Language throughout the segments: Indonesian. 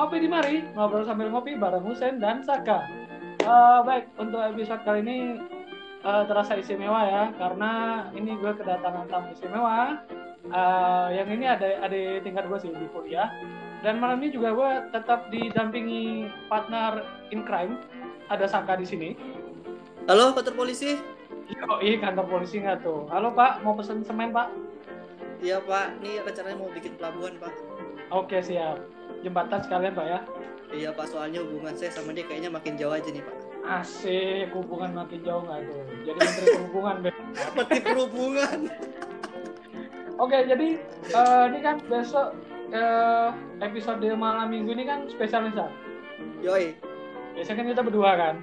ngopi di mari, ngobrol sambil ngopi bareng Husen dan Saka. Uh, baik, untuk episode kali ini uh, terasa istimewa ya, karena ini gue kedatangan tamu istimewa. Uh, yang ini ada ada tingkat gue sih di kuliah. Dan malam ini juga gue tetap didampingi partner in crime. Ada Saka di sini. Halo, kantor polisi. Oh iya kantor polisi nggak tuh? Halo Pak, mau pesen semen Pak? Iya Pak, ini rencananya mau bikin pelabuhan Pak. Oke siap jembatan sekalian pak ya? Iya pak soalnya hubungan saya sama dia kayaknya makin jauh aja nih pak. Asik hubungan makin jauh nggak tuh? Jadi menteri perhubungan menteri perhubungan. Oke jadi uh, ini kan besok uh, episode malam minggu ini kan spesial nih Sar. yoi. Biasanya kan kita berdua kan?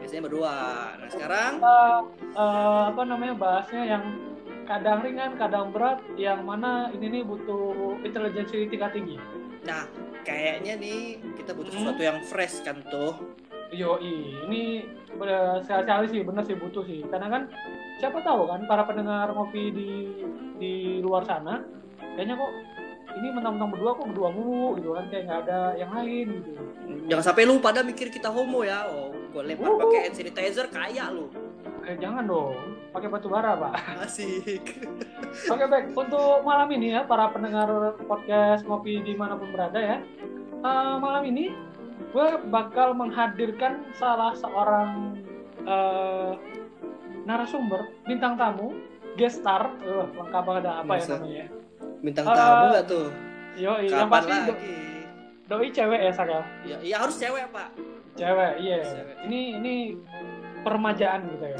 Biasanya berdua. Nah sekarang? Uh, uh, apa namanya bahasnya yang kadang ringan, kadang berat, yang mana ini nih butuh intelijensi tingkat tinggi. Nah, kayaknya nih kita butuh hmm. sesuatu yang fresh kan tuh Yo, ini sekali-sekali sih bener sih butuh sih. Karena kan siapa tahu kan para pendengar ngopi di di luar sana kayaknya kok ini mentang-mentang berdua kok berdua mulu gitu kan. Kayak nggak ada yang lain gitu. Jangan sampai lu pada mikir kita homo ya. Oh gue lempar uh. pakai hand sanitizer kayak lu. Eh jangan dong. Pakai batu bara pak. Asik oke baik. Untuk malam ini ya para pendengar podcast ngopi di mana pun berada ya uh, malam ini gue bakal menghadirkan salah seorang uh, narasumber bintang tamu guest star. Uh, lengkap banget apa ya Masa? ya namanya? Bintang uh, tamu gak tuh? yo yang pasti lagi? Do doi cewek ya Sakal ya, ya harus cewek pak. Cewek iya. Yeah. ini ini peremajaan gitu ya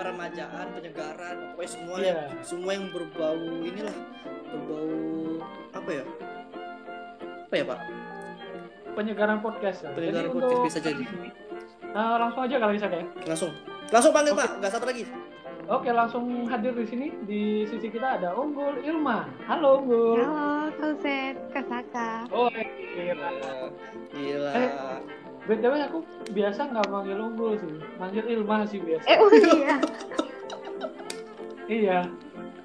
peremajaan penyegaran pokoknya semua yeah. yang, semua yang berbau inilah berbau apa ya apa ya pak penyegaran podcast ya. penyegaran jadi podcast untuk... bisa jadi nah, langsung aja kalau bisa kayak langsung langsung panggil okay. pak nggak satu lagi Oke, langsung hadir di sini. Di sisi kita ada Unggul Ilma. Halo, Unggul. Halo, Kauset, Kasaka. Oh, gila. Gila. Eh, BTW aku biasa nggak manggil Unggul sih. Manggil Ilma sih biasa. Eh, oh iya. iya.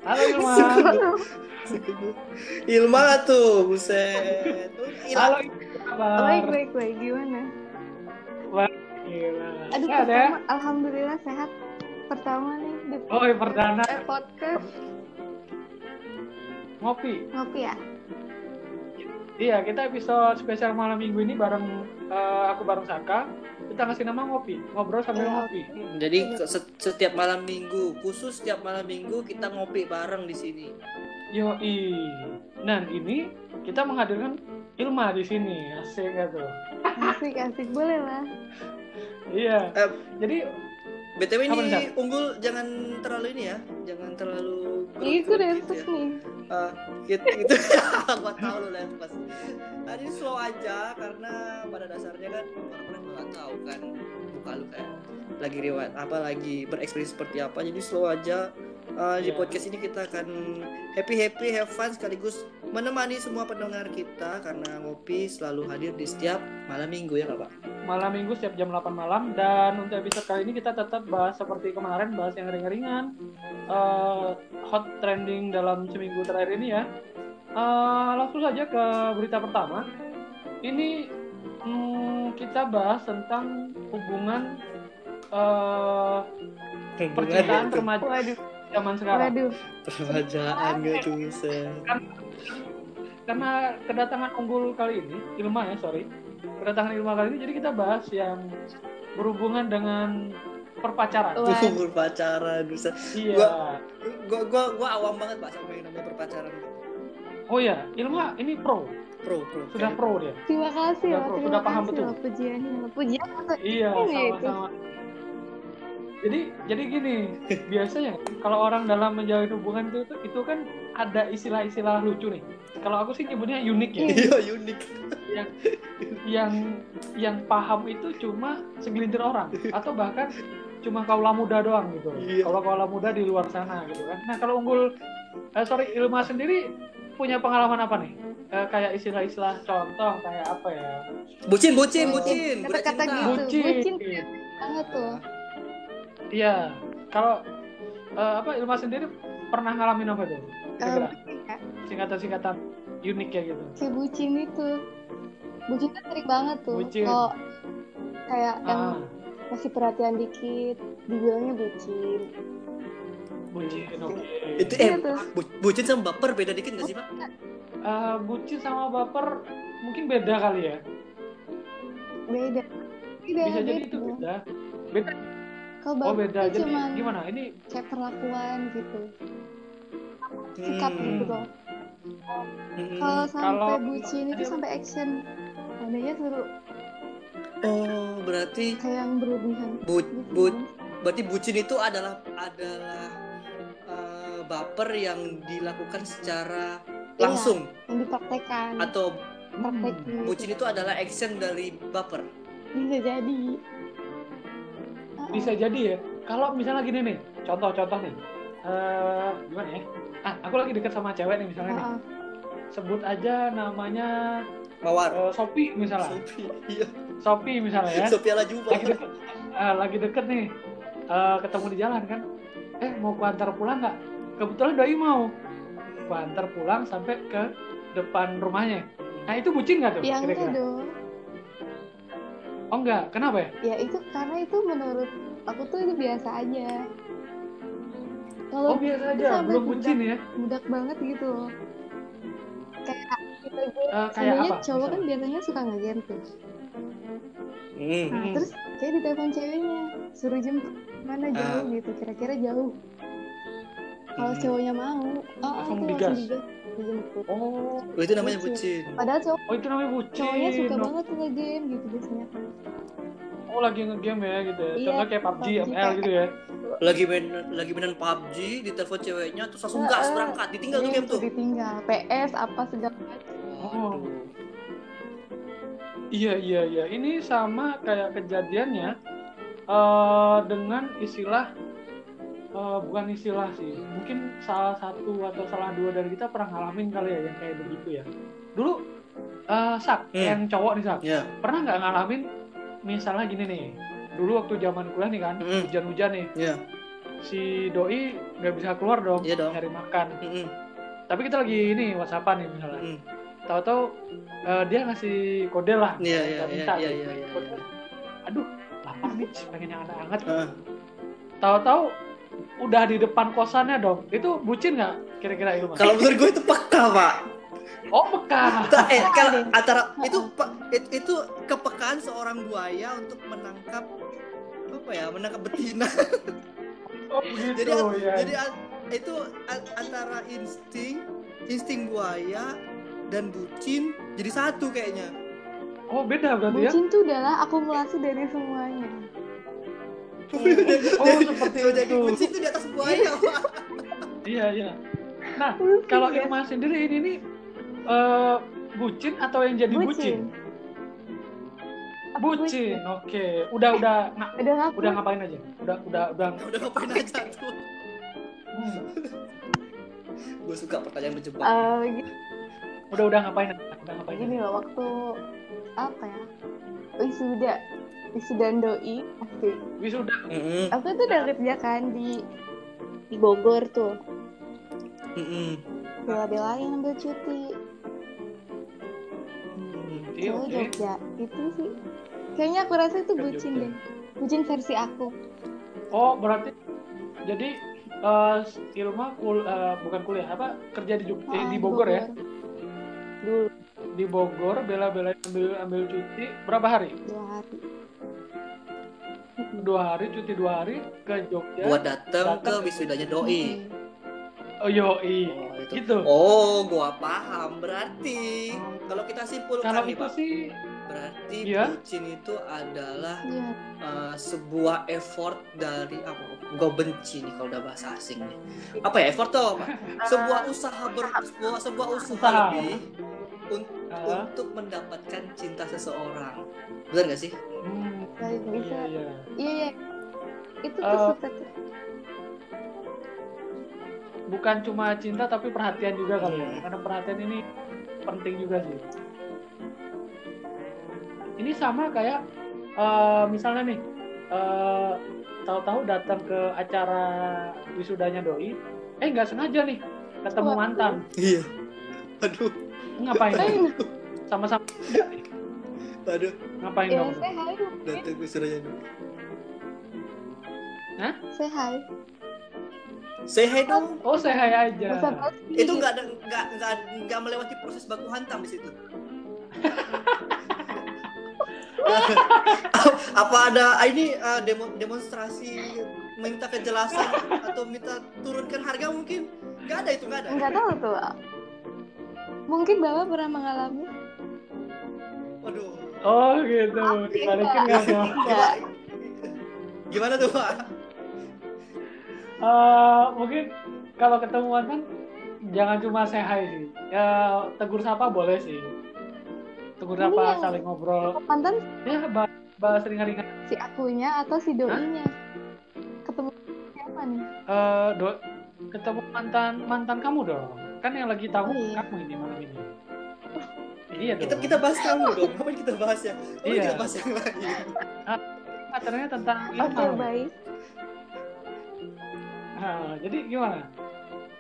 Halo, Ilma. Ilma tuh, buset. Halo, Baik, baik, baik. Gimana? Baik, gila. Aduh, sehat ya? Alhamdulillah sehat. Pertama nih di Oh, ya, perdana. Eh, podcast. Ngopi. Ngopi ya? Iya, kita episode spesial malam minggu ini bareng uh, aku bareng Saka. Kita ngasih nama ngopi, ngobrol sambil ya, ngopi. Jadi setiap malam minggu, khusus setiap malam minggu kita ngopi bareng di sini. Yo, i. Nah, ini kita menghadirkan Ilma di sini asik gak tuh asik asik boleh lah iya uh, jadi btw ini nih, unggul jangan terlalu ini ya jangan terlalu iya gue ya. nih. Uh, gitu gitu. Gua tahu lu nervous tadi slow aja karena pada dasarnya kan orang-orang nggak tahu kan buka lu kayak lagi riwayat apa lagi berekspresi seperti apa jadi slow aja uh, di iya. podcast ini kita akan happy happy have fun sekaligus menemani semua pendengar kita karena ngopi selalu hadir di setiap malam minggu ya Pak. Malam minggu setiap jam 8 malam dan untuk episode kali ini kita tetap bahas seperti kemarin bahas yang ringan-ringan uh, hot trending dalam seminggu terakhir ini ya. Uh, langsung saja ke berita pertama. Ini hmm, kita bahas tentang hubungan uh, percintaan remaja zaman sekarang. Waduh. Permajaan gak tuh kan, karena kedatangan unggul kali ini, Ilma ya sorry, kedatangan Ilma kali ini jadi kita bahas yang berhubungan dengan perpacaran. Tuh perpacaran bisa. Iya. Gua, gua, gua, gua awam banget pak sama yang namanya perpacaran. Oh iya, Ilma ini pro. Pro, pro. Sudah pro dia. Terima kasih. Sudah, pro. Sudah paham betul. Pujiannya, pujian. Iya, sama-sama jadi jadi gini biasanya kalau orang dalam menjalin hubungan itu itu kan ada istilah-istilah lucu nih. Kalau aku sih nyebutnya unik ya. Iya unik. Yang yang yang paham itu cuma segelintir orang. Atau bahkan cuma kaulah muda doang gitu. Iya. kalau kaulah muda di luar sana gitu kan. Nah kalau unggul eh, sorry Ilma sendiri punya pengalaman apa nih? Eh, kayak istilah-istilah contoh kayak apa ya? Bucin bucin bucin. Kata-kata gitu. Bucin, bucin. Banget tuh Iya. Kalau uh, apa Ilma sendiri pernah ngalamin apa tuh? Um, Singkatan-singkatan unik ya gitu. Si bucin itu. bucin kan sering banget tuh Bucin. kalau kayak yang Ah, kasih perhatian dikit dibilangnya bucin bucin, oke. Itu Iya eh tuh. bu- bucin sama baper beda dikit gak sih, Pak? Eh, bucin sama baper mungkin beda kali ya. beda beda Bisa jadi itu beda. Beda. Kalau Oh baper beda. tuh Jadi cuman gimana? Ini kayak perlakuan gitu sikap Hmm. gitu loh Hmm. kalau sampai Kalau- bucin itu sampai action adanya seru Oh, berarti kayak yang berlebihan bu, gitu. bu, berarti bucin itu adalah adalah eh, baper yang dilakukan secara Iya. langsung yang dipraktekan atau praktekin gitu. bucin itu adalah action dari baper. bisa jadi bisa jadi ya. Kalau misalnya gini nih, contoh-contoh nih. Eh gimana ya? Ah, aku lagi deket sama cewek nih misalnya nih. ah, ah. Sebut aja namanya Mawar. eh, Sopi misalnya. Sophie, iya. Sopi misalnya ya. Sophie ala Juba. lagi deket, eh, lagi deket nih Eh, ketemu di jalan kan eh mau ku antar pulang nggak kebetulan doi mau ku antar pulang sampai ke depan rumahnya nah itu bucin nggak tuh ya enggak kira-kira dong oh enggak. Kenapa ya? Ya itu karena itu menurut aku tuh itu biasa aja. Kalau oh biasa aja. belum bucin ya? budak banget gitu. Loh kayak kita gue Eh, kayak sebenarnya apa? cowok kan biasanya suka ngegame tuh. Hmm. nah terus kayak ditelepon ceweknya suruh jemput. Mana Ah. jauh gitu kira-kira jauh. Kalau Hmm. cowoknya mau oh Langsung aku digas. langsung digas oh Oh, itu namanya Bucin. bucin. padahal cowok oh itu namanya bucin cowoknya suka oh, banget ngegame gitu biasanya oh lagi ngegame ya gitu ya Iya, contoh kayak PUBG, PUBG, ML gitu ya Lagi main lagi mainan PUBG, ditelepon ceweknya terus langsung gas berangkat, ditinggal tuh Iya, game tuh. ditinggal PS apa segala macam Oh. Iya iya iya. Ini sama kayak kejadiannya eh dengan istilah eh, bukan istilah sih. Mungkin salah satu atau salah dua dari kita pernah ngalamin kali ya yang kayak begitu ya. Dulu eh Sak, Hmm. yang cowok nih Sak, Ya. pernah nggak ngalamin misalnya gini nih. Dulu waktu zaman kuliah nih kan, Mm-mm. hujan-hujan nih, Ya. si doi nggak bisa keluar dong, Iya dong. nyari makan. Mm-mm. Tapi kita lagi ini WhatsAppan nih misalnya. Mm-mm. tahu-tahu eh, dia ngasih kode lah iya, Kita iya, minta iya, nih, iya, iya, kode. iya. aduh lapar nih pengen yang hangat Heeh. tahu-tahu udah di depan kosannya dong. Itu bucin nggak kira-kira itu mas? Kalau menurut gue itu peka, Pak. oh peka. Eh, kalau antara itu pe- it- itu kepekaan seorang buaya untuk menangkap apa ya menangkap betina. Oh begitu jadi ya. jadi itu antara insting insting buaya dan bucin jadi satu kayaknya. Oh beda berarti ya? Bucin tuh adalah akumulasi dari semuanya oh seperti jadi itu. bucin itu di atas buaya. Pak iya iya. Nah kalau Iya. Irma sendiri ini nih eh, bucin atau yang jadi bucin, Apa bucin oke. Udah udah nga- udah ngaku. udah ngapain aja? Udah udah udah. Udah ngapain aja tuh? Hmm, gue suka pertanyaan berjebak Eh, gi- udah udah ngapain aja? Udah ngapain gini aja? loh waktu apa ya? Wisuda wisuda doi. Asik wisuda. Mm-mm. aku tuh udah kerja kan di di Bogor tuh. Mm-mm. bela-belain ambil cuti. Mm. Iya, ke oke. Jogja. Itu sih. Kayaknya aku rasa itu bucin deh. Bucin versi aku. Oh, berarti jadi eh Ilma kul eh, bukan kuliah apa? Kerja di Jog- eh, Ah, di Bogor ya? dulu. Di Bogor bela-bela ambil ambil cuti. Berapa hari? dua hari Dua hari cuti dua hari ke Jogja. buat datang ke wisudanya doi Oh yoi. oh itu Gitu. oh gua paham berarti kalau kita simpulkan Kalau nih itu pak sih berarti Iya. bucin itu adalah iya uh, sebuah effort dari apa gue benci nih kalau udah bahasa asing nih apa ya effort tuh apa? sebuah usaha ber sebuah sebuah usaha, Usaha. lebih un- ah, untuk mendapatkan cinta seseorang benar gak sih hmm, Baik, bisa. iya, iya. iya iya itu tuh Bukan cuma cinta tapi perhatian juga kali ya. Hmm. Karena perhatian ini penting juga sih. Ini sama kayak eh, misalnya nih eh, tahu-tahu datang ke acara wisudanya doi, eh nggak sengaja nih ketemu mantan. iya aduh Ngapain? Ngapain? Sama-sama Waduh, Ngapain Ya, dong? say hi. udah tunggu suruhnya dulu. Say hi. Say hi dong. Oh, saya hai aja. Itu nggak ada nggak nggak nggak melewati proses baku hantam di situ. Apa ada ah, ini ah, demo, demonstrasi minta kejelasan atau minta turunkan harga mungkin? Nggak ada itu nggak ada. Enggak tahu tuh. Mungkin Bapak pernah mengalami. Waduh. Oh, gitu. Dibalikin nggak dong? Enggak. Gimana tuh Pak? Eh, mungkin kalau ketemuan kan jangan cuma say hi sih. Ya, tegur sapa boleh sih. Tegur Ini sapa, yang- saling ngobrol. Mantan Ya, bahas, bahas ringan-ringan. si akunya atau si doi-nya? Ketemu siapa nih? Eh, do- ketemu mantan mantan kamu dong. Kan yang lagi tahu iya. kamu ini malam ini. Iya dong. Kita kita bahas kamu dong. Ngapain kita bahas ya? Ngapain Iya. kita bahas yang lain? acaranya tentang Oke, Ilham. baik. Nah, jadi gimana?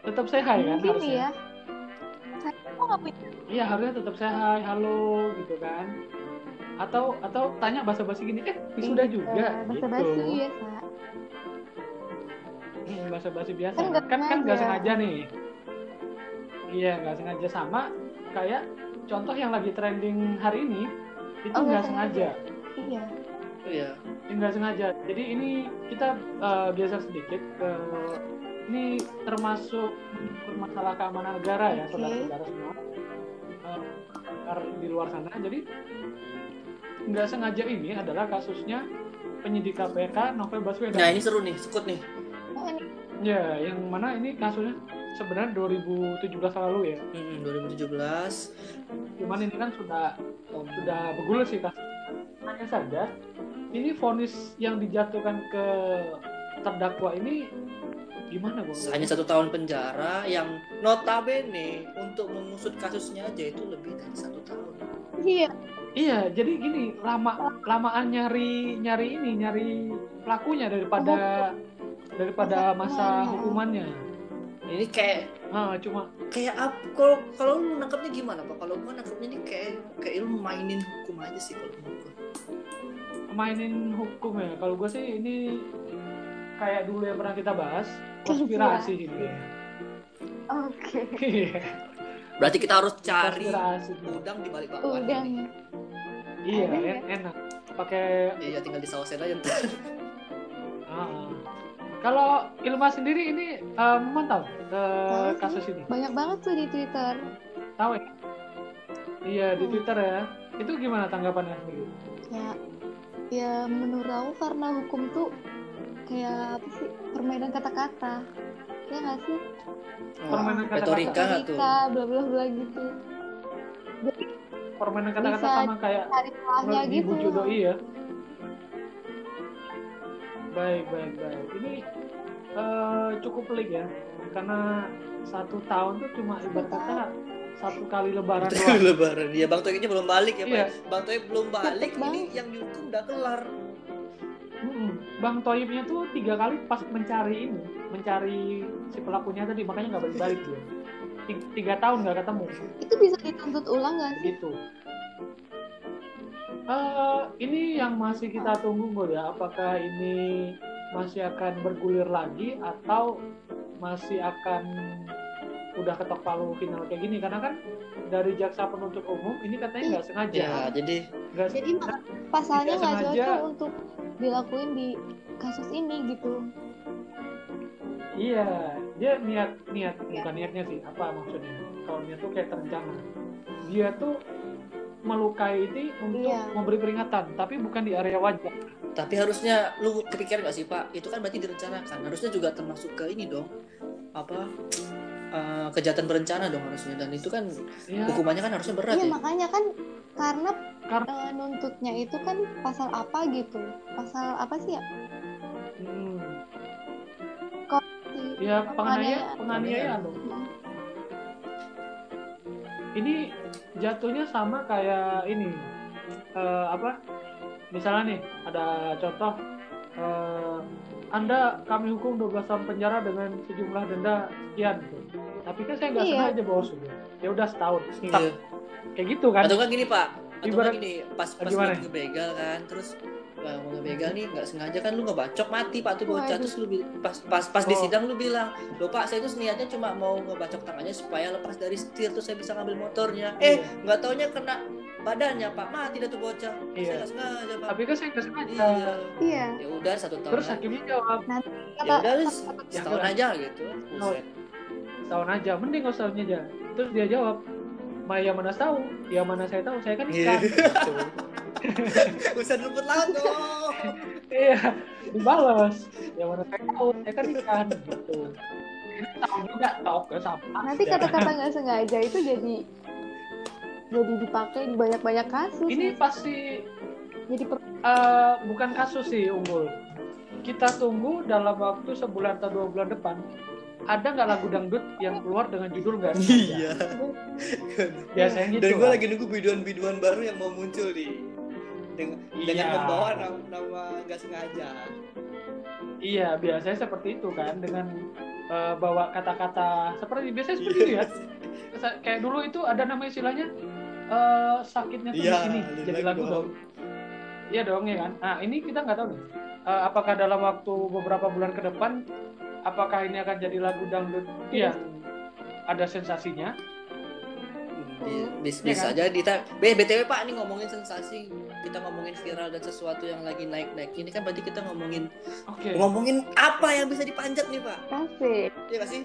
Tetap hi kan Mungkin harusnya? ya. Saya kok nggak punya Iya harusnya tetap hi, halo gitu kan. Atau atau tanya basa-basi gini, eh wisuda juga bahasa gitu. basi ya, Sa. Hmm, basa-basi biasa. Kan Kan kan nggak sengaja nih. Iya nggak sengaja sama kayak contoh yang lagi trending hari ini itu Oh, nggak nggak sengaja. Iya. Iya. Ini nggak sengaja. Jadi ini kita eh, geser sedikit ke ini termasuk masalah keamanan negara ya, saudara-saudara semua. Eh, ar- di luar sana. Jadi nggak sengaja ini adalah kasusnya penyidik KPK Novel Baswedan. Nah ini seru nih, sekut nih. Oh, Ya, yang mana ini kasusnya sebenarnya 2017 lalu ya. Hmm, 2017. Cuman ini kan sudah Oh, sudah bergulir sih kasus. Hanya saja ini vonis yang dijatuhkan ke terdakwa ini gimana gua? hanya satu tahun penjara yang notabene untuk mengusut kasusnya aja itu lebih dari satu tahun. iya. Iya, jadi gini lama lamaan nyari nyari ini nyari pelakunya daripada daripada masa Hukumannya. Ini kayak Ah, cuma kayak apa? Kalau kalau lu nangkapnya gimana pak? Kalau gua nangkapnya ini kayak kayak lu mainin hukum aja sih kalau menurut gua. mainin hukum ya. Kalau gue sih ini kayak dulu yang pernah kita bahas konspirasi ini. Oke. Iya, Berarti kita harus cari konspirasi. udang di balik bakwan. Udang. ini. Iya, ya? en- enak. Pakai Iya tinggal disausin aja ntar. Kalau Ilma sendiri ini eh, memantau sih. kasus ini? Banyak banget tuh di Twitter. Tahu ya? Iya di Hmm. Twitter ya. Itu gimana tanggapannya sendiri? Ya, ya menurut aku karena hukum tuh kayak apa sih permainan kata-kata. Ya nggak sih? Permainan kata-kata. retorika bla bla bla gitu. Permainan kata-kata sama kayak Cari di gitu. Buju Doi ya. Baik, baik, baik. Ini eh, cukup pelik ya, karena satu tahun tuh cuma ibarat kata satu kali lebaran Itu doang. lebaran. Iya Bang Toy belum balik ya Pak. Iya. Bang Toy belum balik. Cepet Ini yang dihukum udah kelar. Bang Toyibnya tuh tiga kali pas mencari ini, mencari si pelakunya tadi, makanya nggak balik-balik dia. Tiga, tiga tahun nggak ketemu, Itu bisa dituntut ulang nggak sih? gitu. Eh, ini yang masih kita tunggu Bro, ya, apakah ini masih akan bergulir lagi atau masih akan udah ketok palu final kayak gini karena kan dari jaksa penuntut umum ini katanya nggak sengaja Ya jadi nggak Jadi pasalnya nggak sengaja. cocok untuk dilakuin di kasus ini gitu. Iya, dia niat niat bukan niatnya sih. Apa maksudnya? Kalau niat tuh kayak terencana. Dia tuh melukai ini untuk Iya. memberi peringatan, tapi bukan di area wajah. tapi harusnya lu kepikiran gak sih Pak? Itu kan berarti direncanakan. Harusnya juga termasuk ke ini dong. Apa? eh, kejahatan berencana dong harusnya dan itu kan Iya, hukumannya kan harusnya berat Iya ya. makanya kan karena Karena- eh, nuntutnya itu kan pasal apa gitu? Pasal apa sih ya? hmm, Si- ya penganiayaan, Penganiayaan. penganiayaan dong. Ini jatuhnya sama kayak ini eh, apa? Misalnya nih ada contoh eh, anda kami hukum 12 tahun penjara dengan sejumlah denda sekian gitu. Tapi kan saya nggak Iya. sengaja bos gitu. Ya udah setahun. Iya. kayak gitu kan. Atau kan gini Pak, atau Ibarat- lagi nih pas pas gimana? lagi ngebegal kan terus Wah, mau ngebegal nih nggak sengaja kan lu ngebacok mati pak tuh bocah terus lu pas pas pas di Oh. sidang lu bilang lo pak saya itu niatnya cuma mau ngebacok tangannya supaya lepas dari setir terus saya bisa ngambil motornya eh Iya. nggak taunya kena badannya pak mati dah tuh bocah Iya. saya nggak sengaja pak Tapi kan saya nggak sengaja. iya Iya. ya udah satu tahun Terus hakimnya jawab ya Kata udah lu Ya setahun aja gitu Buset. setahun aja, mending nggak setahun aja. Terus dia jawab, Ma yang mana tahu, yang mana saya tahu, saya kan Iya. ikan. Usaha rumput laut dong iya, dibalas. Yang mana saya tahu, saya kan ikan. Gitu. Tahu juga, tahu ke sama. Nanti kata-kata nggak sengaja itu jadi jadi dipakai di banyak-banyak kasus. Ini pasti Jadi per- eh, bukan kasus sih unggul. Kita tunggu dalam waktu sebulan atau dua bulan depan. Ada nggak lagu dangdut yang keluar dengan judul nggak iya Biasanya gitu. dan gue lagi nunggu biduan-biduan baru yang mau muncul nih dengan dengan Iya. membawa nama, nggak sengaja Iya, biasanya seperti itu kan dengan eh, bawa kata-kata seperti biasanya seperti itu ya. Sa- Kayak dulu itu ada nama istilahnya eh, sakitnya tuh Iya, di sini jadi lagu lagu dong. Iya dong ya kan. Nah ini kita nggak tahu nih. Eh, apakah dalam waktu beberapa bulan ke depan, apakah ini akan jadi lagu dangdut yang ada sensasinya? bis Iya bisa kan? aja di B btw pak ini ngomongin sensasi kita ngomongin viral dan sesuatu yang lagi naik naik ini kan berarti kita ngomongin Oke. ngomongin apa yang bisa dipanjat nih pak kasih. Iya gak sih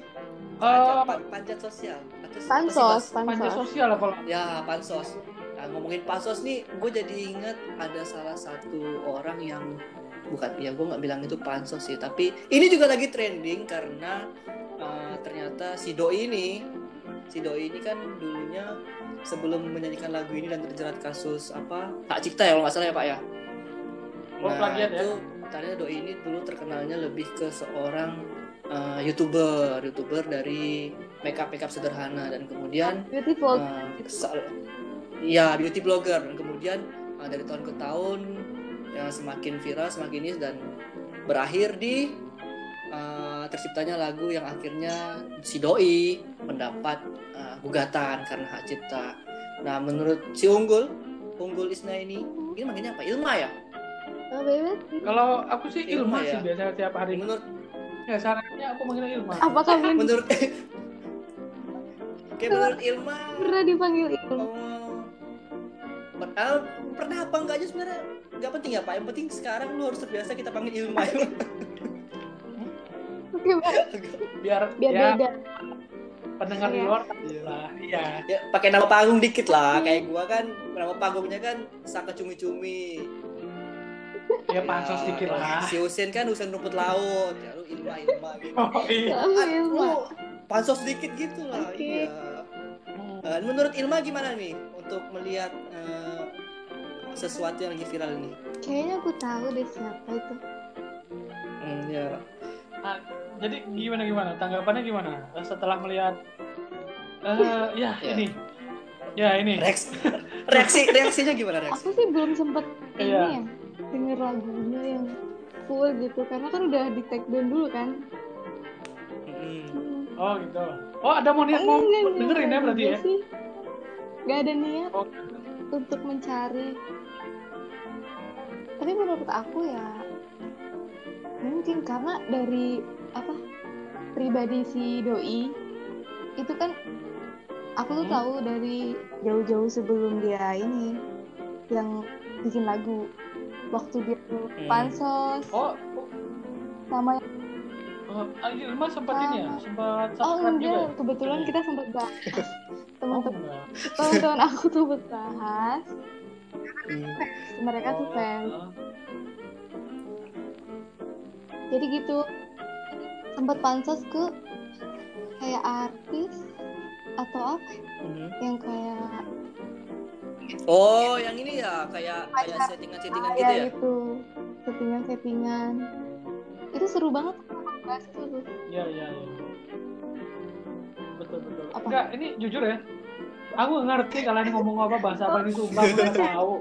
Eh, panjat, pa- panjat sosial Atau Pansos, Bas? Panja pansos. sosial apa? ya pansos nah, ngomongin pansos nih gue jadi inget ada salah satu orang yang bukan ya gue nggak bilang itu pansos sih tapi ini juga lagi trending karena uh, ternyata si doi ini si doi ini kan dulunya sebelum menyanyikan lagu ini dan terjerat kasus apa hak cipta ya kalau nggak salah ya pak ya Oh, plagiat ya? itu ternyata doi ini dulu terkenalnya lebih ke seorang uh, youtuber youtuber dari makeup makeup sederhana dan kemudian Beautiful. Uh, sa- ya beauty blogger dan kemudian uh, dari tahun ke tahun ya semakin viral semakin ini dan berakhir di uh, terciptanya lagu yang akhirnya si doi mendapat uh, gugatan karena hak cipta. Nah menurut si unggul unggul Isna ini ini manggilnya apa Ilma ya? Oh. Kalau aku sih Ilma Ilma, ya? sih biasanya tiap hari. Menurut Ya sarannya aku manggilnya Ilma. Apakah menurut Oke menurut Ilma pernah dipanggil itu? Oh. Ah, pernah apa enggak aja sebenarnya nggak penting ya pak yang penting sekarang lu harus terbiasa kita panggil Mbak. Biar, biar ya beda. pendengar di Iya. luar lah. Iya. ya pakai nama panggung dikit lah kayak gua kan nama panggungnya kan Saka Cumi Cumi Ya pansos dikit lah. si Husin kan Husin rumput laut ya lu Ilma Ilma gitu Oh iya. Ilma. lu pansos dikit gitu lah Oke. iya Eh, menurut Ilma gimana nih untuk melihat eh, sesuatu yang lagi viral ini Kayaknya aku tahu deh siapa itu. hmm, ya Jadi gimana gimana? Tanggapannya gimana Eh, setelah melihat eh ya Ya. ini. Ya ini. reaksi reaksi reaksinya gimana reaksi Aku sih belum sempet ini Iya. ya denger lagunya yang full gitu karena kan udah di take down dulu kan. Hmm. Oh gitu. Oh ada mau niat mau Enggak, enggak, dengerin ya enggak berarti ya? sih. Gak ada niat Oh, untuk mencari. Tapi menurut aku ya mungkin karena dari apa pribadi si doi itu kan aku tuh Hmm. tahu dari jauh-jauh sebelum dia ini yang bikin lagu waktu dia dulu Hmm. pansos oh, oh, sama oh, ah, Ilma sempat ini ya, sempat oh juga. enggak ya? kebetulan kita sempat bahas Oh, teman-teman enggak. teman-teman aku tuh bahas Hmm. Mereka tuh Oh, fans ah. jadi gitu sempat pansos ke kayak artis atau apa Mhm. yang kayak Oh, yang ini ya kayak kayak settingan-settingan gitu ya ya. itu settingan-settingan itu seru banget bahas itu tuh Iya iya iya. Betul betul. Apa? Enggak, ini jujur ya. Aku ngerti kalian ngomong apa bahasa apa ini sumpah aku nggak tahu.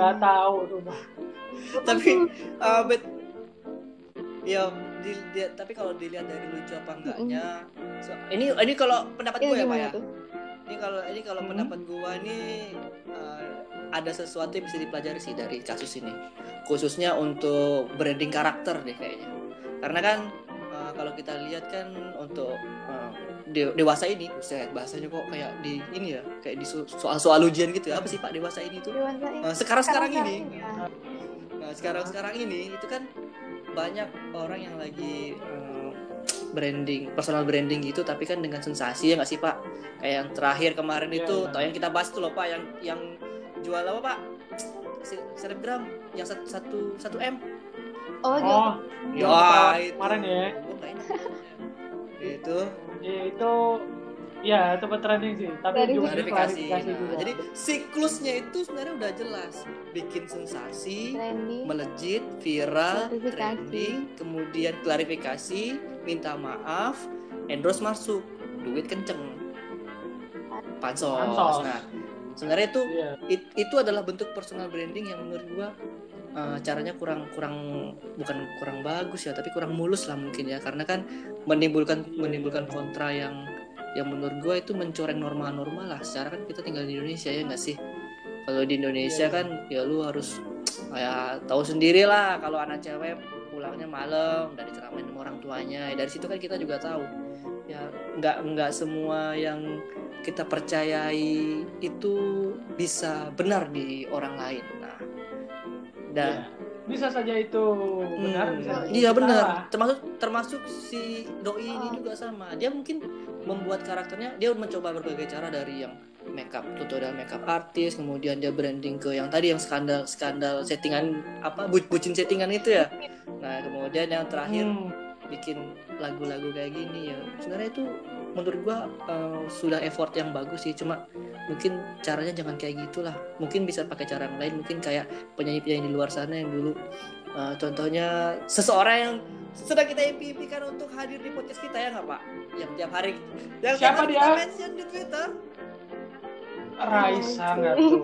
Nggak tahu. Tapi uh, ya di- di- tapi kalau dilihat dari lucu apa enggaknya so- ini ini kalau pendapat Iya, gue ya pak ya tuh? ini kalau ini kalau Hmm. pendapat gua nih eh, ada sesuatu yang bisa dipelajari sih dari kasus ini khususnya untuk branding karakter deh kayaknya karena kan eh, kalau kita lihat kan untuk de- dewasa ini buset bahasanya kok kayak di ini ya kayak di so- soal-soal ujian gitu ya apa sih pak dewasa ini tuh dewasa ini Eh, sekarang sekarang sekarang ini ya. Nah sekarang sekarang ini itu kan banyak orang yang lagi eh, branding, personal branding gitu, tapi kan dengan sensasi ya nggak sih pak? Kayak yang terakhir kemarin Iya, itu, iya. tau yang kita bahas tuh loh pak, yang yang jual apa pak? Se- Selebgram yang satu satu satu m. oh, gitu. Oh, Ya, Wah, itu. kemarin ya. Itu ya itu ya tempat trending sih. Tapi Dari juga klarifikasi. Nah, juga. jadi siklusnya itu sebenarnya udah jelas, bikin sensasi, trending melejit, viral, trending, kemudian klarifikasi, minta maaf, endorse masuk, duit kenceng, pansos. Pansos. Nah, sebenarnya itu Iya. it- itu adalah bentuk personal branding yang menurut gua uh, caranya kurang kurang bukan kurang bagus ya, tapi kurang mulus lah mungkin ya, karena kan menimbulkan menimbulkan kontra yang yang menurut gua itu mencoreng norma-norma lah. Secara kan kita tinggal di Indonesia ya nggak sih? Kalau di Indonesia Iya. kan ya lu harus kayak tahu sendiri lah kalau anak cewek pulangnya malam dan diceramain sama orang tuanya. Ya, dari situ kan kita juga tahu ya nggak nggak semua yang kita percayai itu bisa benar di orang lain. Nah, dan Iya. bisa saja itu benar, Hmm, bisa saja iya benar. Termasuk termasuk si doi ini Oh. juga sama. Dia mungkin membuat karakternya, dia mencoba berbagai cara dari yang makeup tutorial makeup artis, kemudian dia branding ke yang tadi yang skandal skandal settingan apa bu- bucin settingan itu ya. Nah kemudian yang terakhir Hmm, bikin lagu-lagu kayak gini ya. Sebenarnya itu menurut gua eh, sudah effort yang bagus sih. Cuma mungkin caranya jangan kayak gitulah. Mungkin bisa pakai cara yang lain. Mungkin kayak penyanyi-penyanyi di luar sana yang dulu eh, contohnya seseorang yang sedang kita impikan untuk hadir di podcast kita ya nggak pak? Yang tiap hari yang Siapa dia? mention di Twitter. Raisa nggak tuh.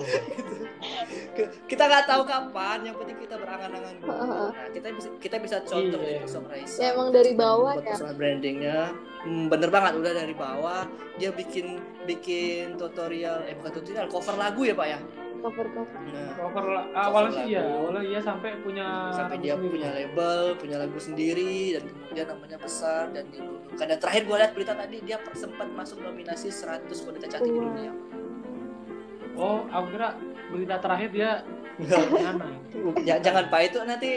Kita nggak tahu kapan. Yang penting kita berangan-angan dulu. Nah kita bisa kita bisa contoh Iya. dari Raisa. Ya, emang dari bawah ya. personal brandingnya hmm, bener banget udah dari bawah dia bikin bikin tutorial eh bukan tutorial cover lagu ya pak ya cover cover nah Cover awalnya sih ya, lagu. awalnya iya sampai punya sampai lagu dia sendiri. punya label punya lagu sendiri dan kemudian namanya besar dan didudukan dan terakhir gue lihat berita tadi dia per- sempat masuk nominasi 100 wanita cantik di dunia Oh, aku kira berita terakhir dia ya, jangan pak itu nanti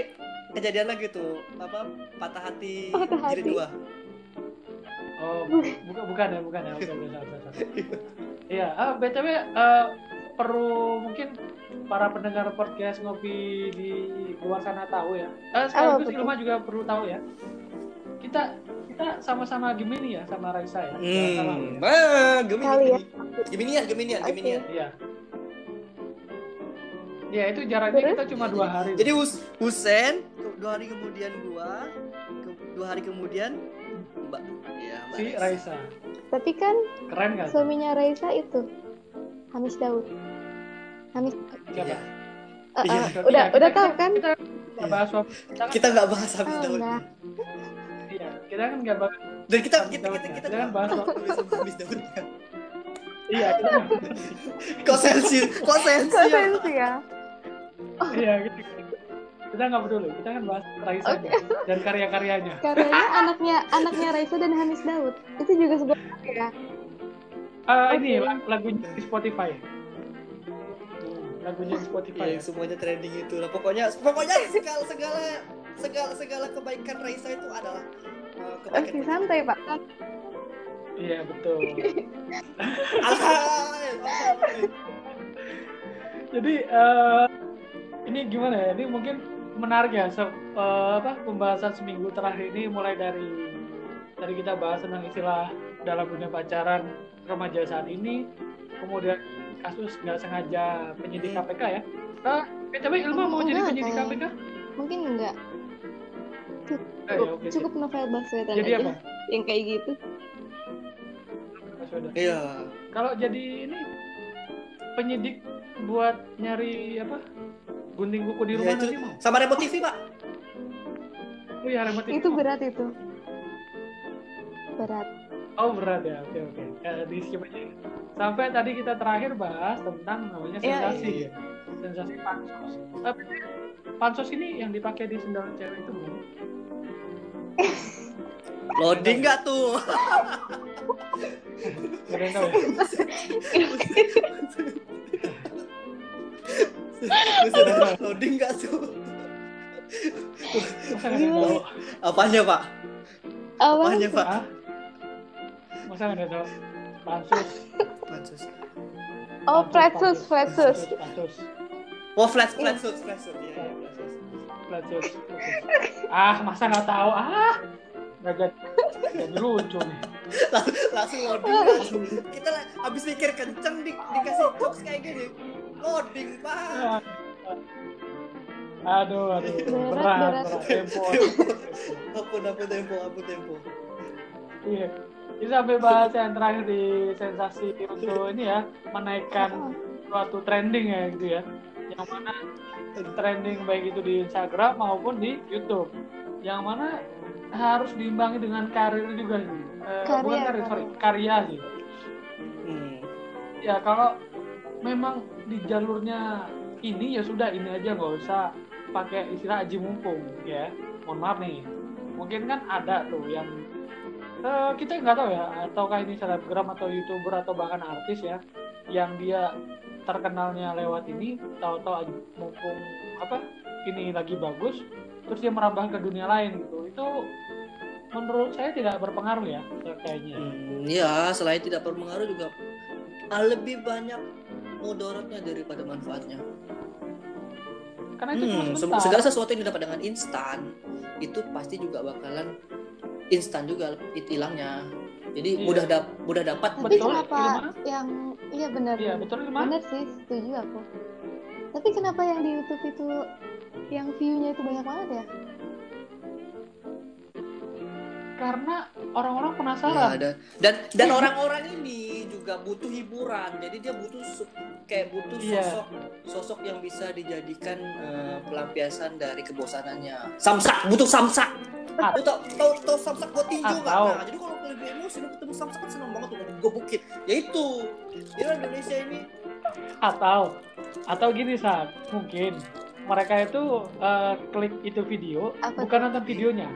kejadian lagi tuh apa patah hati Patah jadi dua Oh, bukan bukan ya, bukan ya. Oke, oke. Iya, ah, btw eh, perlu mungkin para pendengar podcast ngopi di luar sana tahu ya. Eh, sekaligus betul. Ilma juga perlu tahu ya. Kita kita sama-sama Gemini ya, sama Raisa ya. Jangan salah ya. hmm ah, Gemini Kali ya. Geminian Geminian Oke. Geminian Iya. Ya itu jaraknya Terus? kita cuma dua hari. Jadi Hus Husen dua hari kemudian gua, ke- dua hari kemudian Mbak, ya Mbak si Raisa. tapi kan Keren kan? suaminya Raisa itu Hamis Daud Hamis Siapa? Iya. Eh, Iya. eh, udah Kita- udah kita- tahu kan Kita nggak bahas. Kita, nggak bahas habis Oh, Daud. enggak. iya, kita kan nggak bahas. Dan kita Habis kita kita ya. kita Kita kan bahas habis Daud. Iya, kita Kok sensi, kok sensi. kok ya? sensi ya iya gitu. Kita nggak peduli. Kita kan bahas Raisa dan karya-karyanya. karyanya anaknya anaknya Raisa dan Hamis Daud itu juga sebuah karya Ah, ini Oke. lag- lagunya di Spotify. Lagunya di Spotify. Iya, ya. semuanya trending itu lah. Pokoknya pokoknya segala segala segala segala kebaikan Raisa itu adalah uh, Oke kebaikan. santai pak Iya betul. Alhamdulillah. Jadi eh, ini gimana ya? Ini mungkin menarik ya. Se- eh, apa pembahasan seminggu terakhir ini mulai dari dari kita bahas tentang istilah dalam dunia pacaran remaja saat ini, kemudian kasus nggak sengaja penyidik. KPK ya. Nah, BTW Ilma mau jadi penyidik kayak- KPK? mungkin enggak Eh, ya, cukup, oke, cukup novel Baswedan Jadi aja apa? yang kayak gitu. Iya. Kalau jadi ini penyidik buat nyari apa? Gunting kuku di Iya, rumah itu nanti mau? sama remote TV, Pak. Oh iya remote itu berat itu berat Oh berat ya, oke oke. Eh, di skip aja. Sampai tadi kita terakhir bahas tentang namanya Iya, sensasi ya. Sensasi pansos. Tapi pansos ini yang dipakai di sendal cewek itu bukan? Loading nggak tuh? Gak tahu Buset, Loading nggak tuh? Gak yang tahu? Apanya pak? Apa? Apanya pak? Hah? Masa gak ada yang tahu? Pansus. Pansus. Oh, flatsus, flatsus. Pansus. Oh flat flat suit flat suit ya, ya flat suit. Flatsus, flatsus. Ah, masa gak tahu? Ah, gak jadi, lucu nih. Lang- langsung loading langsung. Kita habis mikir kenceng di, dikasih jokes kayak gini. Loading pak. Aduh, aduh, Berat, berat, berat. tempo. Ampun ampun tempo ampun tempo. Iya. Ini sampai bahas yang terakhir di sensasi untuk ini ya menaikkan suatu trending ya gitu ya. Yang mana trending baik itu di Instagram maupun di YouTube. Yang mana harus diimbangi dengan karir juga sih. Eh, Karya, bukan karir, sorry, karya sih. Hmm. Ya kalau memang di jalurnya ini ya sudah ini aja nggak usah pakai istilah aji mumpung ya. Mohon maaf nih. Mungkin kan ada tuh yang eh, kita nggak tahu ya ataukah ini selebgram atau youtuber atau bahkan artis ya yang dia terkenalnya lewat ini tahu-tahu mumpung apa ini lagi bagus terus dia merambah ke dunia lain gitu itu menurut saya tidak berpengaruh ya kayaknya Hmm, ya selain tidak berpengaruh juga lebih banyak mudaratnya daripada manfaatnya. karena itu cuma Hmm, sebentar. segala sesuatu yang didapat dengan instan itu pasti juga bakalan instan juga hilangnya. Jadi Iya. mudah dap mudah dapat Tapi Betul, kenapa yang iya benar. Iya betul Ilma? Benar sih, setuju aku. Tapi kenapa yang di YouTube itu yang view-nya itu banyak banget ya? Karena orang-orang Ya, penasaran. dan dan dan orang-orang ini juga butuh hiburan. Jadi dia butuh kayak butuh Iya. sosok sosok yang bisa dijadikan eh, pelampiasan dari kebosanannya. Samsak, butuh samsak. Ah. Lu tau, tau, tau samsak buat tinju Ah, nggak? tahu. Nah, jadi kalau lagi emosi lu ketemu samsak kan seneng banget tuh gebukin. Ya itu. Jadi orang Indonesia ini Atau atau gini saat mungkin mereka itu eh, klik itu video Apa bukan nonton videonya.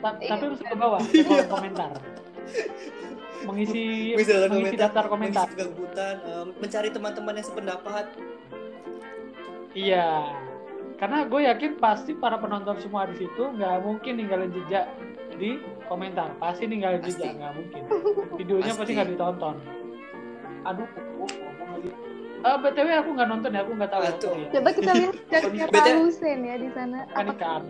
Ta- Iya. tapi masuk ke bawah ke kolom komentar. Mengisi mengisi daftar komentar. mengisi kegabutan, mencari teman-teman yang sependapat. Iya. Karena gue yakin pasti para penonton semua di situ nggak mungkin ninggalin jejak di komentar. Pasti ninggalin Pasti. jejak nggak mungkin. Videonya pasti nggak ditonton. Aduh, oh, ngomong lagi. Eh, btw aku nggak nonton ya, aku nggak tahu. ya, Aduh. sorry ya. Coba kita lihat Beda- Pak Hussein ya di sana. Kan ikan.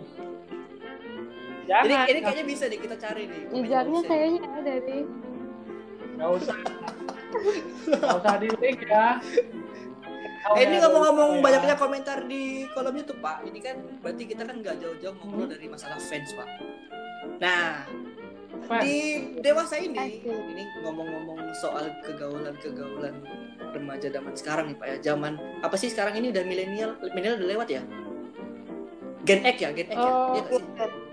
Ini Jangan, ini kayaknya bisa deh kita cari nih. jejaknya kayaknya ada deh. nggak usah. Nggak usah di link ya. Eh, ini ya, ngomong-ngomong ya. banyaknya komentar di kolom YouTube Pak. Ini kan berarti kita kan nggak jauh-jauh ngobrol Hmm. dari masalah fans Pak. Nah Fans. di dewasa ini, Asik. ini ngomong-ngomong soal kegaulan-kegaulan remaja zaman sekarang nih Pak ya. Zaman apa sih sekarang ini udah milenial, milenial udah lewat ya? Gen X ya, Gen X ya. Oh, Iya nggak sih?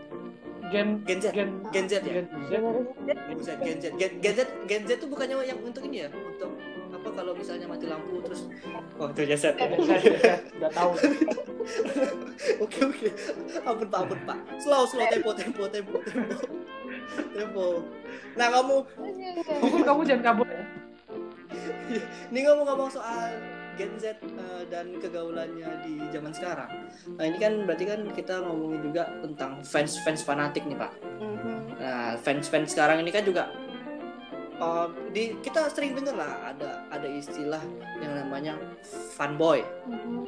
Gen Gen Z. Gen Gen Z ya? Gen Z. Gen Z. Gen, Gen Z, Gen Z tuh bukannya yang untuk ini ya? Untuk apa kalau misalnya mati lampu terus oh itu ya? Z. Udah tahu. Oke oke. Ampun pak, ampun pak. Slow slow tempo tempo tempo tempo. Tempo. Nah kamu, Hukum kamu jangan kabur ya. ini ngomong-ngomong soal Gen Z eh, dan kegaulannya di zaman sekarang. Nah ini kan berarti kan kita ngomongin juga tentang fans fans fanatik nih pak. Mhm. Nah fans fans sekarang ini kan juga eh, di kita sering dengar lah ada ada istilah yang namanya fanboy. Mhm.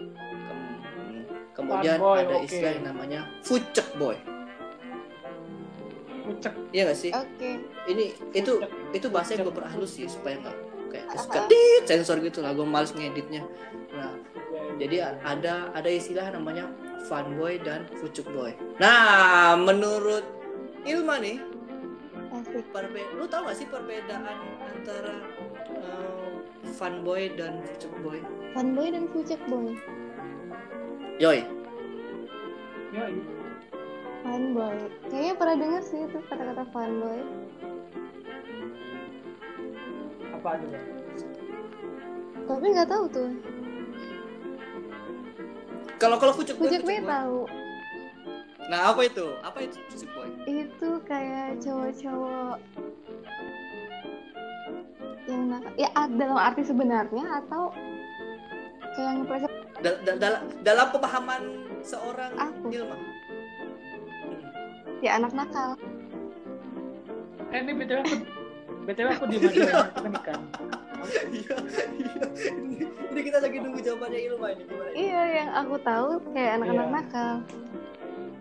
Kem- kemudian Fanboy, ada oke. istilah yang namanya fucek boy. Pucek. Iya gak sih? Oke. ini itu Fucek. itu bahasa yang gue perhalus sih supaya nggak kayak kesedit sensor gitu lah gue males ngeditnya nah jadi ada ada istilah namanya fanboy dan fucuk boy nah menurut Ilma nih Asik. perbe lu tau gak sih perbedaan antara eh, fanboy dan fucuk boy Fanboy dan fucek boy. yoi ini. Fanboy. Kayaknya pernah denger sih itu kata-kata fanboy. Apa coba? Tapi nggak tahu tuh. Kalau kalau fucek boy, boy boy. tahu. Nah, apa itu? Apa itu fucek boy? Itu kayak cowok-cowok yang nakal. Ya ah, dalam arti sebenarnya atau kayak yang Dal- dal- dalam dalam pemahaman seorang Aku. Ilma. Hmm. ya anak nakal. Eh ini aku btw aku di aja kita nikah. Iya, iya. Ini, ini kita lagi nunggu jawabannya Ilma ini gimana? Iya, yang aku tahu kayak anak-anak Iya. nakal.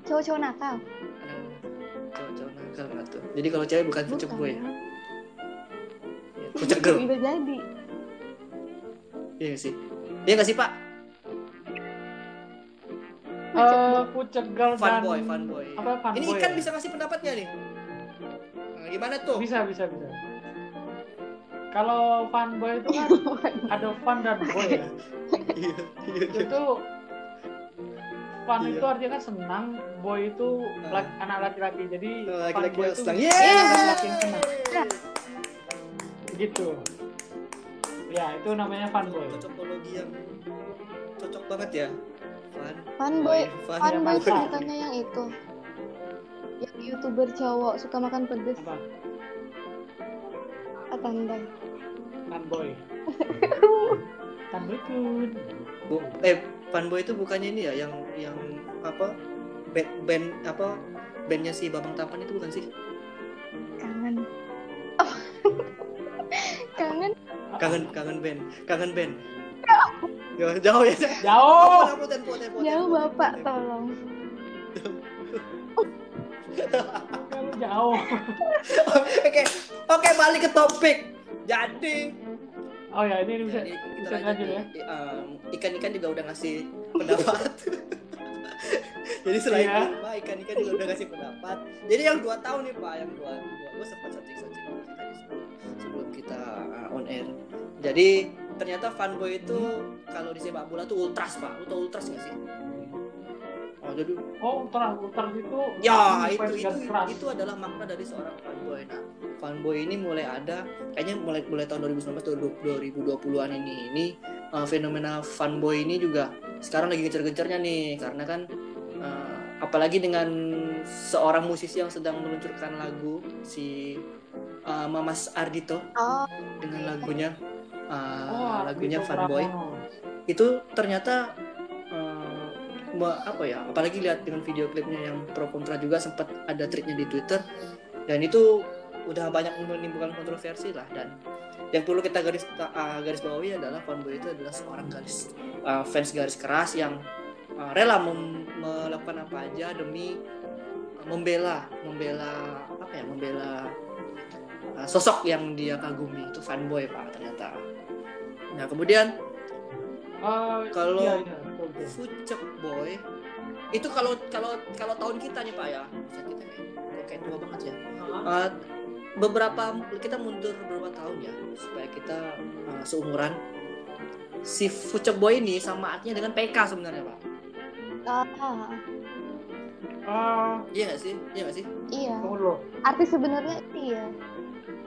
Cowok-cowok nakal. Cowok-cowok nakal nggak tuh? Jadi kalau cewek bukan boy, Bukan. ya, fucek girl. Bisa jadi. Iya sih? Iya nggak sih Pak? Eh, boy. pucek girl dan Fanboy, fanboy. apa fanboy? Ini ikan ya? bisa ngasih pendapatnya nih. Nah, gimana tuh? bisa bisa bisa. Kalau fanboy itu kan ada fan dan boy ya. Iya, iya, iya. Itu fan Iya. itu artinya kan senang, boy itu laki- anak laki-laki. Jadi Laki-laki fanboy yang itu senang. Yeay! laki-laki yang senang. Gitu. Ya, itu namanya fanboy. Cocokologi yang cocok banget ya. Fan. Fanboy, Fan. fanboy sebutannya yang itu. Yang youtuber cowok suka makan pedes. Apa? Atanda. Fanboy. Fanboy kun. Bu- Eh, fanboy itu bukannya ini ya yang yang apa? Band, band apa? Bandnya si Babang Tampan itu bukan sih? Kangen. Kangen. Kangen kangen band, kangen band. Jauh, jauh ya. Jauh. Tempo, tempo, tempo, Jauh bapak, tolong. Jauh. Oke, oke balik ke topik. Jadi, Oh ya, ini bisa jadi bisa lanjut ya. Ikan-ikan juga udah ngasih pendapat. Jadi selain Iya. Ilma, ikan-ikan juga udah ngasih pendapat. Jadi yang dua tahun nih Pak, yang dua, dua gue sempat searching-searching sebelum, sebelum kita uh, on air. Jadi ternyata fanboy itu kalau di sepak bola tuh ultras Pak. Lu tau ultras nggak sih? Oh jadi Oh, ultras ultras itu Ya itu fans itu garis keras. itu adalah makna dari seorang fanboy. Nah, fanboy ini mulai ada kayaknya mulai mulai tahun 2019 2020-an ini ini uh, fenomena fanboy ini juga sekarang lagi gencar-gencarnya nih karena kan uh, apalagi dengan seorang musisi yang sedang meluncurkan lagu si uh, Mamas Ardito Oh, dengan lagunya uh, Oh, lagunya fanboy Pramono. itu ternyata apa ya apalagi lihat dengan video klipnya yang pro kontra juga sempat ada tweetnya di Twitter. Dan itu udah banyak menimbulkan kontroversi lah. Dan yang perlu kita garis uh, garis bawahi adalah fanboy itu adalah seorang garis uh, fans garis keras yang uh, rela melakukan apa aja demi uh, membela membela apa ya membela uh, sosok yang dia kagumi itu fanboy pak ternyata. Nah kemudian Eh, Kalau- iya, iya. Fucek boy. Itu kalau kalau kalau tahun kita nih pak ya. Kita kayak, kayak tua banget ya. Uh, beberapa kita mundur beberapa tahun ya supaya kita uh, seumuran. Si Fucek boy ini sama artinya dengan PK sebenarnya pak. Ah, Eh, iya nggak sih? Iya sih? Iya. dulu. Arti sebenarnya iya.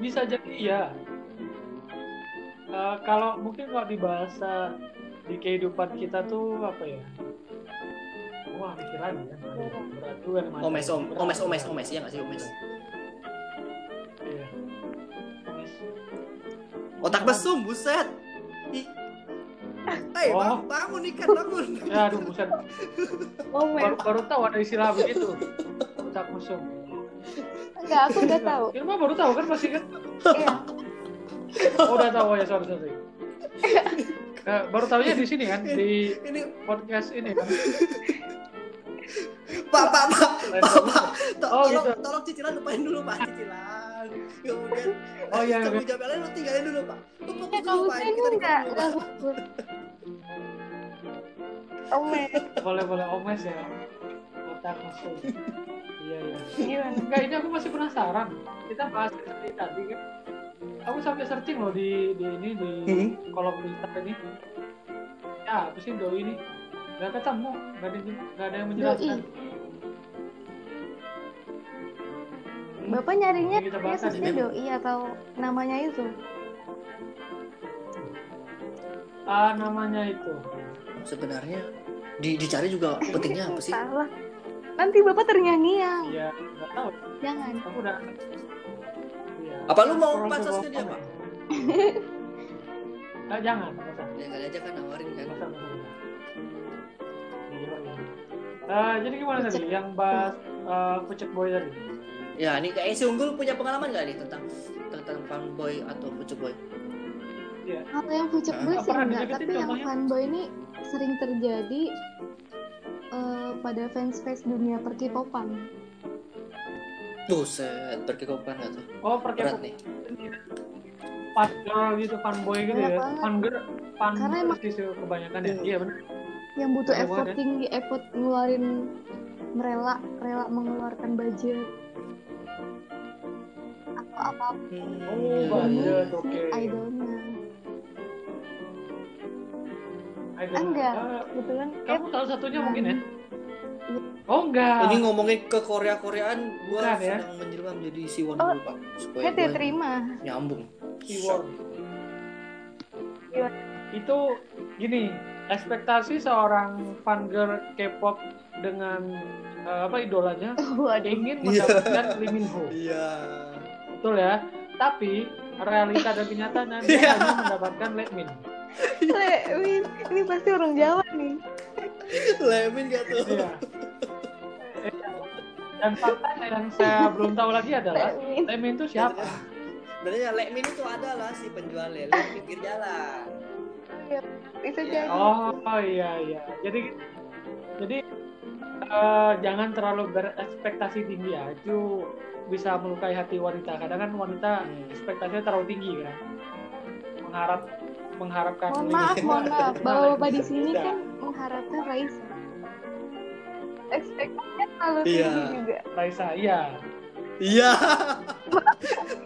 Bisa jadi iya. Eh, kalau mungkin kalau di bahasa di kehidupan kita tuh apa ya? Wah, mikir lagi ya. Aduh, Berat juga nih, Mas. omes om omes omes omes iya nggak sih omes Iya. Omes. otak mesum buset ih Hei, Oh. bang, bangun ikan, bangun. Ya, aduh, buset. Oh, Baru, baru tahu ada istilah begitu. Otak musuh. Enggak, aku udah tahu. Irma baru tahu kan pasti kan? Iya. Oh, udah tahu ya, sorry, sorry. Eh, baru tahunya di sini kan, di Ini, podcast ini kan. pak, pak, pak, pak, pak, To- Oh, tolong, gitu. tolong cicilan lupain dulu pak cicilan. Kemudian, Oh, iya, kamu iya. jawab yang lain lu tinggalin dulu pak. Lu fokus Eh, dulu kamu pak, kita enggak, record dulu enggak pak. fokus. Ome, Boleh, boleh omes ya. Otak musuh. Iya, iya. gimana? Enggak, ini aku masih penasaran. Kita bahas seperti tadi kan. Aku sampai searching loh di di ini di Hmm. kolom Twitter ini. Ya, apa sih doi ini? Gak ketemu, gak ada, gak ada yang menjelaskan. Bapak nyarinya Yesusnya doi atau namanya itu? Ah, namanya itu. Sebenarnya di, dicari juga pentingnya apa sih? Salah. Nanti bapak terngiang-ngiang. Iya, nggak tahu. Jangan. Aku udah. Apa lu mau pansos sebuah ke dia. Pak? Ah, jangan, nggak usah. Ya kali aja kan nawarin kan. Nggak nggak. Ah, jadi gimana tadi yang bahas uh, Pucet Boy tadi? Ya, ini kayak si Unggul punya pengalaman gak nih tentang tentang fanboy atau pucuk boy? Kalau yang pucuk boy Nggak sih enggak, tapi yang fanboy ini sering terjadi eh, pada fans-fans dunia per-K-popan. Buset, berkekopan gak tuh? Oh, pergi Berat nih. fan girl gitu, fanboy gitu Banyak ya. Fan girl, fan Karena emang- sih kebanyakan ya. Iya benar. Yang butuh effort ya. tinggi, effort ngeluarin merela, rela mengeluarkan budget. Atau apa pun Oh, iya, budget. iya. oke. si idolnya. Idol. Enggak, Ah, kebetulan kamu salah satunya mungkin ya? Oh enggak. Ini ngomongin ke Korea-Koreaan, gua Bukan, ya? sedang menjelma menjadi Siwon Oh, dulu, Pak. Supaya gua terima. nyambung. Keyword. Itu gini, ekspektasi seorang fan girl K-pop dengan eh, apa idolanya Waduh. ingin Iya. mendapatkan Lee Min Ho. Iya. Betul ya? Tapi realita dan kenyataannya dia Iya. hanya mendapatkan Lemin. Lewin, ini pasti orang Jawa nih. Lemin gak tuh? Iya. Dan fakta yang saya belum tahu lagi adalah. Lemin itu siapa? Sebenarnya Lemin itu adalah si penjual lele di pinggir jalan. Bisa Iya. jadi. Oh, oh iya iya. Jadi jadi eh, jangan terlalu berekspektasi tinggi ya. Itu bisa melukai hati wanita. Kadang kan wanita Hmm. ekspektasinya terlalu tinggi kan. Mengharap mengharapkan Mohon maaf, mohon maaf. Nah, Bapak-bapak di itu sini kan mengharapkan Raisa. Ekspektasinya terlalu Iya. tinggi juga. Raisa, iya. Iya.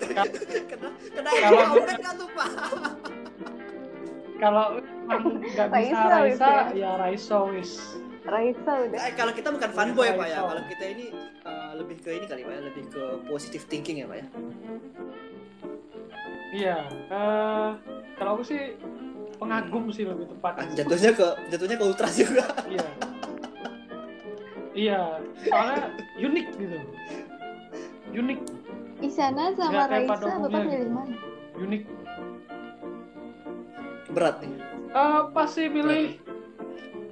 kena kena Kalau- kampret nggak tuh pak? Kalau nggak bisa Raisa, Raisa, Raisa. ya Raiso wis. Raisa udah. Eh, kalau kita bukan fanboy pak ya, kalau kita ini eh, lebih ke ini kali pak ya, lebih ke positive thinking ya pak ya. Iya. eh, kalau aku sih pengagum sih lebih tepat. Ah, jatuhnya ke jatuhnya ke ultras juga. Iya. Iya, soalnya unik gitu. Unik, Isyana sama Nggak Raisa, bapak gitu. milih mana? unik. Berat nih. Eh pasti milih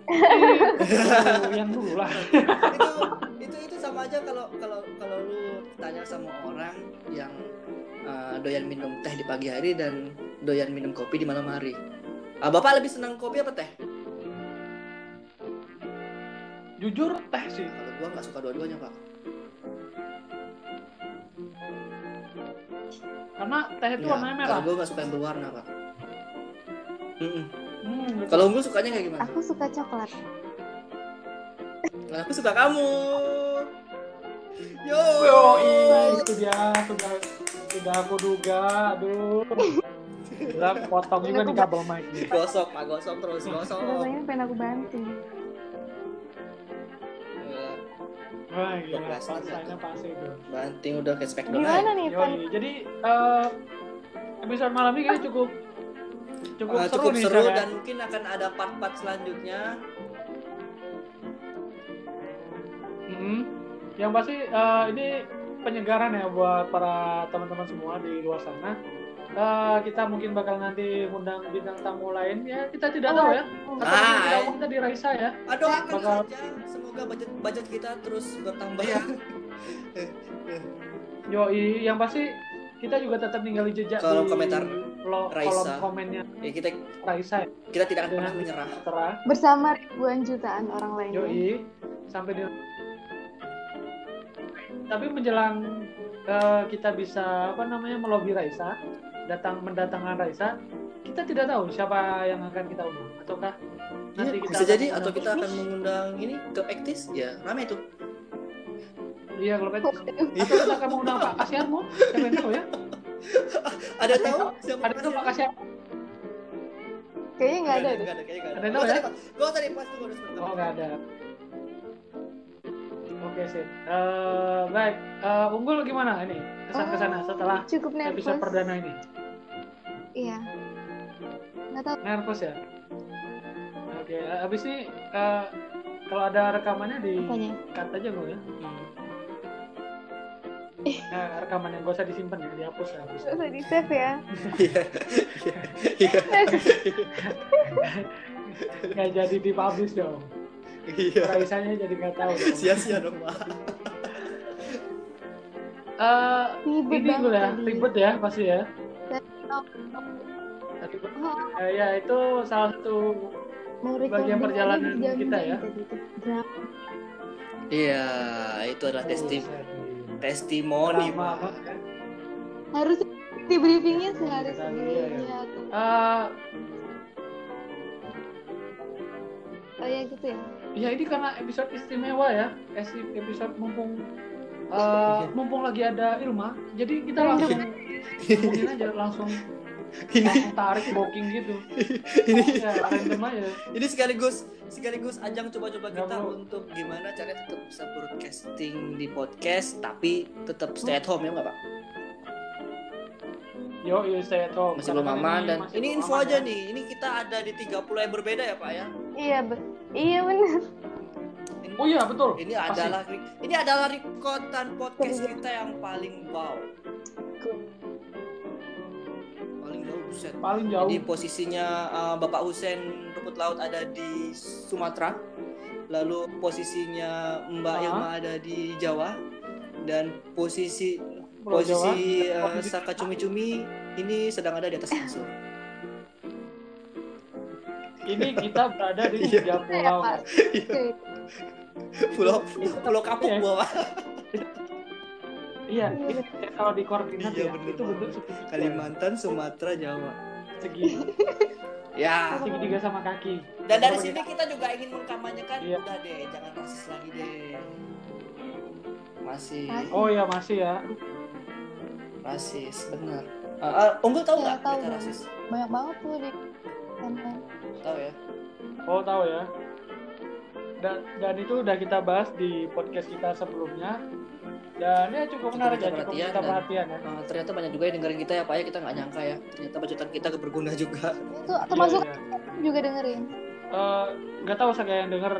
eh, yang dulu lah. itu itu itu sama aja kalau kalau kalau lu tanya sama orang yang eh, doyan minum teh di pagi hari dan doyan minum kopi di malam hari. Ah, bapak lebih senang kopi apa teh? Jujur teh sih. Kalau gua nggak suka dua-duanya pak. Karena teh itu Ya, warnanya merah. Kalau gua nggak suka yang berwarna pak. Hmm, gitu. Kalau unggul sukanya kayak gimana? Aku suka coklat. Kalau aku suka kamu. Yo. Yo, itu dia sudah sudah aku duga. Aduh. Gila, potong juga nih kabel mic. Gosok pak, gosok terus gosok. Rasanya pengen aku banting. Wah, gila, pasti itu. Banting udah kayak spekdon Gimana nih, Pan? Jadi eh, episode malam ini kayaknya cukup cukup Uh, seru cukup nih seru ya. dan mungkin akan ada part-part selanjutnya. Mm-mm. Yang pasti eh, ini penyegaran ya buat para teman-teman semua di luar sana. Eh, kita mungkin bakal nanti undang bintang tamu lain ya kita tidak tahu ya. Atau Ah, kita eh. kita di Raisa ya. Aduh, akan Bakal- saja semoga budget budget kita terus bertambah. Iya. Yoi, yang pasti kita juga tetap ninggalin jejak Kolom di komentar lo- kolom Raisa. komennya ya, kita Raisa ya. kita tidak akan pernah menyerah. Bersama ribuan jutaan orang lainnya. Yoi, sampai di tapi menjelang eh, kita bisa apa namanya melobi Raisa, datang mendatangkan Raisa, kita tidak tahu siapa yang akan kita undang. Ataukah nanti Iya, kita bisa jadi atau kita akan mengundang ini ke Ektis ya rame tuh. iya kalau gitu. Waduh. atau kita akan mengundang Pak Kasiarmo siapa yang tahu ya? Ada tahu? Siapa ada tuh Pak Kasiarmo Kayaknya nggak ada deh. Enggak ada, kayaknya nggak Ada Gua tahu ya? Gua tadi pas tuh udah sebentar. oh nggak ada. Oke sih Eh, baik. Eh, unggul gimana ini? Kesan ke sana setelah Cukup episode perdana ini iya nggak tahu Nervous ya? Oke, habis ini eh, kalau ada rekamannya di apanya cut aja gue ya. Hmm. Nah, rekaman yang gak usah disimpan ya, dihapus ya. Nggak usah di save ya Iya. Iya. Nggak jadi dipublish dong. Iya. Raisanya jadi nggak tahu. Sia-sia dong, Pak. Eh, ini gue ya, ribet ya pasti ya. Oh, oh, Eh, ya itu salah satu Bagian perjalanan kita ya. Iya, itu adalah testi Buset, testimoni, Pak. banget. harus di briefingnya sehari Kita lihat sebelumnya ya. tuh Eh, oh ya gitu ya ya ini karena episode istimewa ya, episode mumpung eh, mumpung lagi ada Ilma, jadi kita langsung ngomongin aja langsung Ini langsung tarik booking gitu. ini Ya, random aja. ini sekaligus sekaligus ajang coba-coba kita perlu. untuk gimana caranya tetap bisa broadcasting di podcast tapi tetap stay at home ya nggak pak? Yo, yo stay at home. Masih belum aman dan masih ini info aman aja ya. nih. Ini kita ada di 30 yang berbeda ya pak ya. iya be iya bener Ini, Oh iya betul. ini Pasti. adalah ini adalah rekodan podcast kita yang paling wow. Buset. paling jauh. Jadi posisinya uh, Bapak Husen rumput laut ada di Sumatera, lalu posisinya Mbak Ah. Ilma ada di Jawa, dan posisi Pulau posisi Jawa. uh, Saka Cumi Cumi ini sedang ada di atas kasur. Ini kita berada di Iya. tiga pulau. Pak. Oke. Pulau Pulau Kapuk iya. Iya, Iya, itu kalau di koordinat Iya, ya, bener itu bentuk segitiga. Kalimantan, Sumatera, Jawa. Segi, Ya. segitiga sama kaki. Dan dari sini kita juga ingin mengkampanyekan Iya. udah deh, jangan rasis lagi deh. Masih. Oh ya masih ya. rasis, benar. Uh, uh, Unggul tahu Iya, nggak tahu berita dong. rasis? banyak banget tuh di konten Tahu ya? Oh tahu ya. Dan dan itu udah kita bahas di podcast kita sebelumnya. Dan ya cukup Cukup menarik ya, cukup perhatian kita dan- perhatian ya. Uh, ternyata banyak juga yang dengerin kita ya Pak ya kita nggak nyangka ya ternyata bacotan kita berguna juga itu termasuk Iya, iya. juga dengerin Eh, nggak tahu saya yang denger.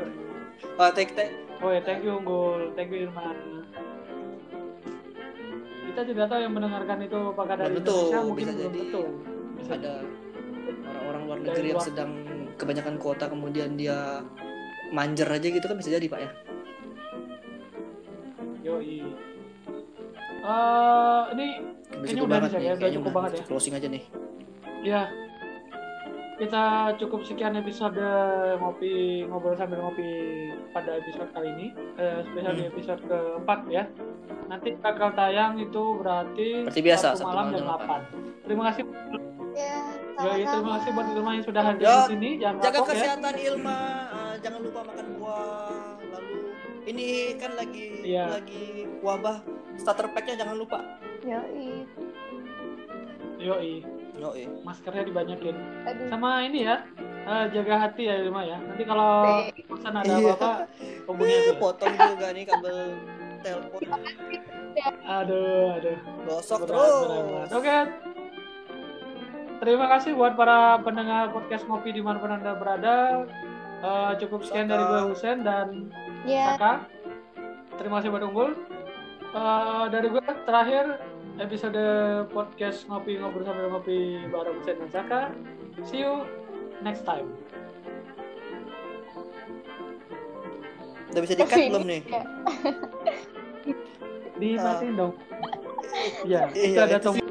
uh, take take Oh ya, thank you Unggul, thank you Irman. Kita tidak tahu yang mendengarkan itu apakah dari Indonesia, mungkin bisa belum jadi tentu. Bisa ada orang-orang luar negeri yang sedang kebanyakan kuota kemudian dia manjer aja gitu kan bisa jadi Pak ya Yoi. Eh, ini Udah Kayaknya udah banget bisa ya, udah cukup banget ya. closing aja nih. Ya kita cukup sekian episode ngopi ngobrol sambil ngopi pada episode kali ini. Eh, spesial di Hmm. episode keempat ya. Nanti bakal tayang itu berarti Seperti biasa, Sabtu Sabtu malam malam jam jam 8 terima kasih. Ya Yoi, terima kasih buat Irma yang sudah hadir Yo, di sini. Jangan jaga ya. kesehatan Ilma. Uh, jangan lupa makan buah ini kan lagi Iya. lagi wabah starter packnya jangan lupa Yoi. Yoi, Yoi. maskernya dibanyakin Aduh. sama ini ya eh, jaga hati ya Irma ya nanti kalau pesan ada Iya. apa-apa hubungi aku ya. potong juga nih kabel telepon aduh aduh gosok Berat, terus berat, berat. Oke. Terima kasih buat para pendengar podcast ngopi di mana pun anda berada. Eh, cukup sekian dari gue Husen dan ya Saka. Terima kasih buat Unggul. Eh, dari gue terakhir episode podcast ngopi ngobrol sambil ngopi bareng Husen dan Saka. See you next time. udah bisa di cut Tapi belum nih Dimatiin dong. Ya, Iya, itu ada tombol.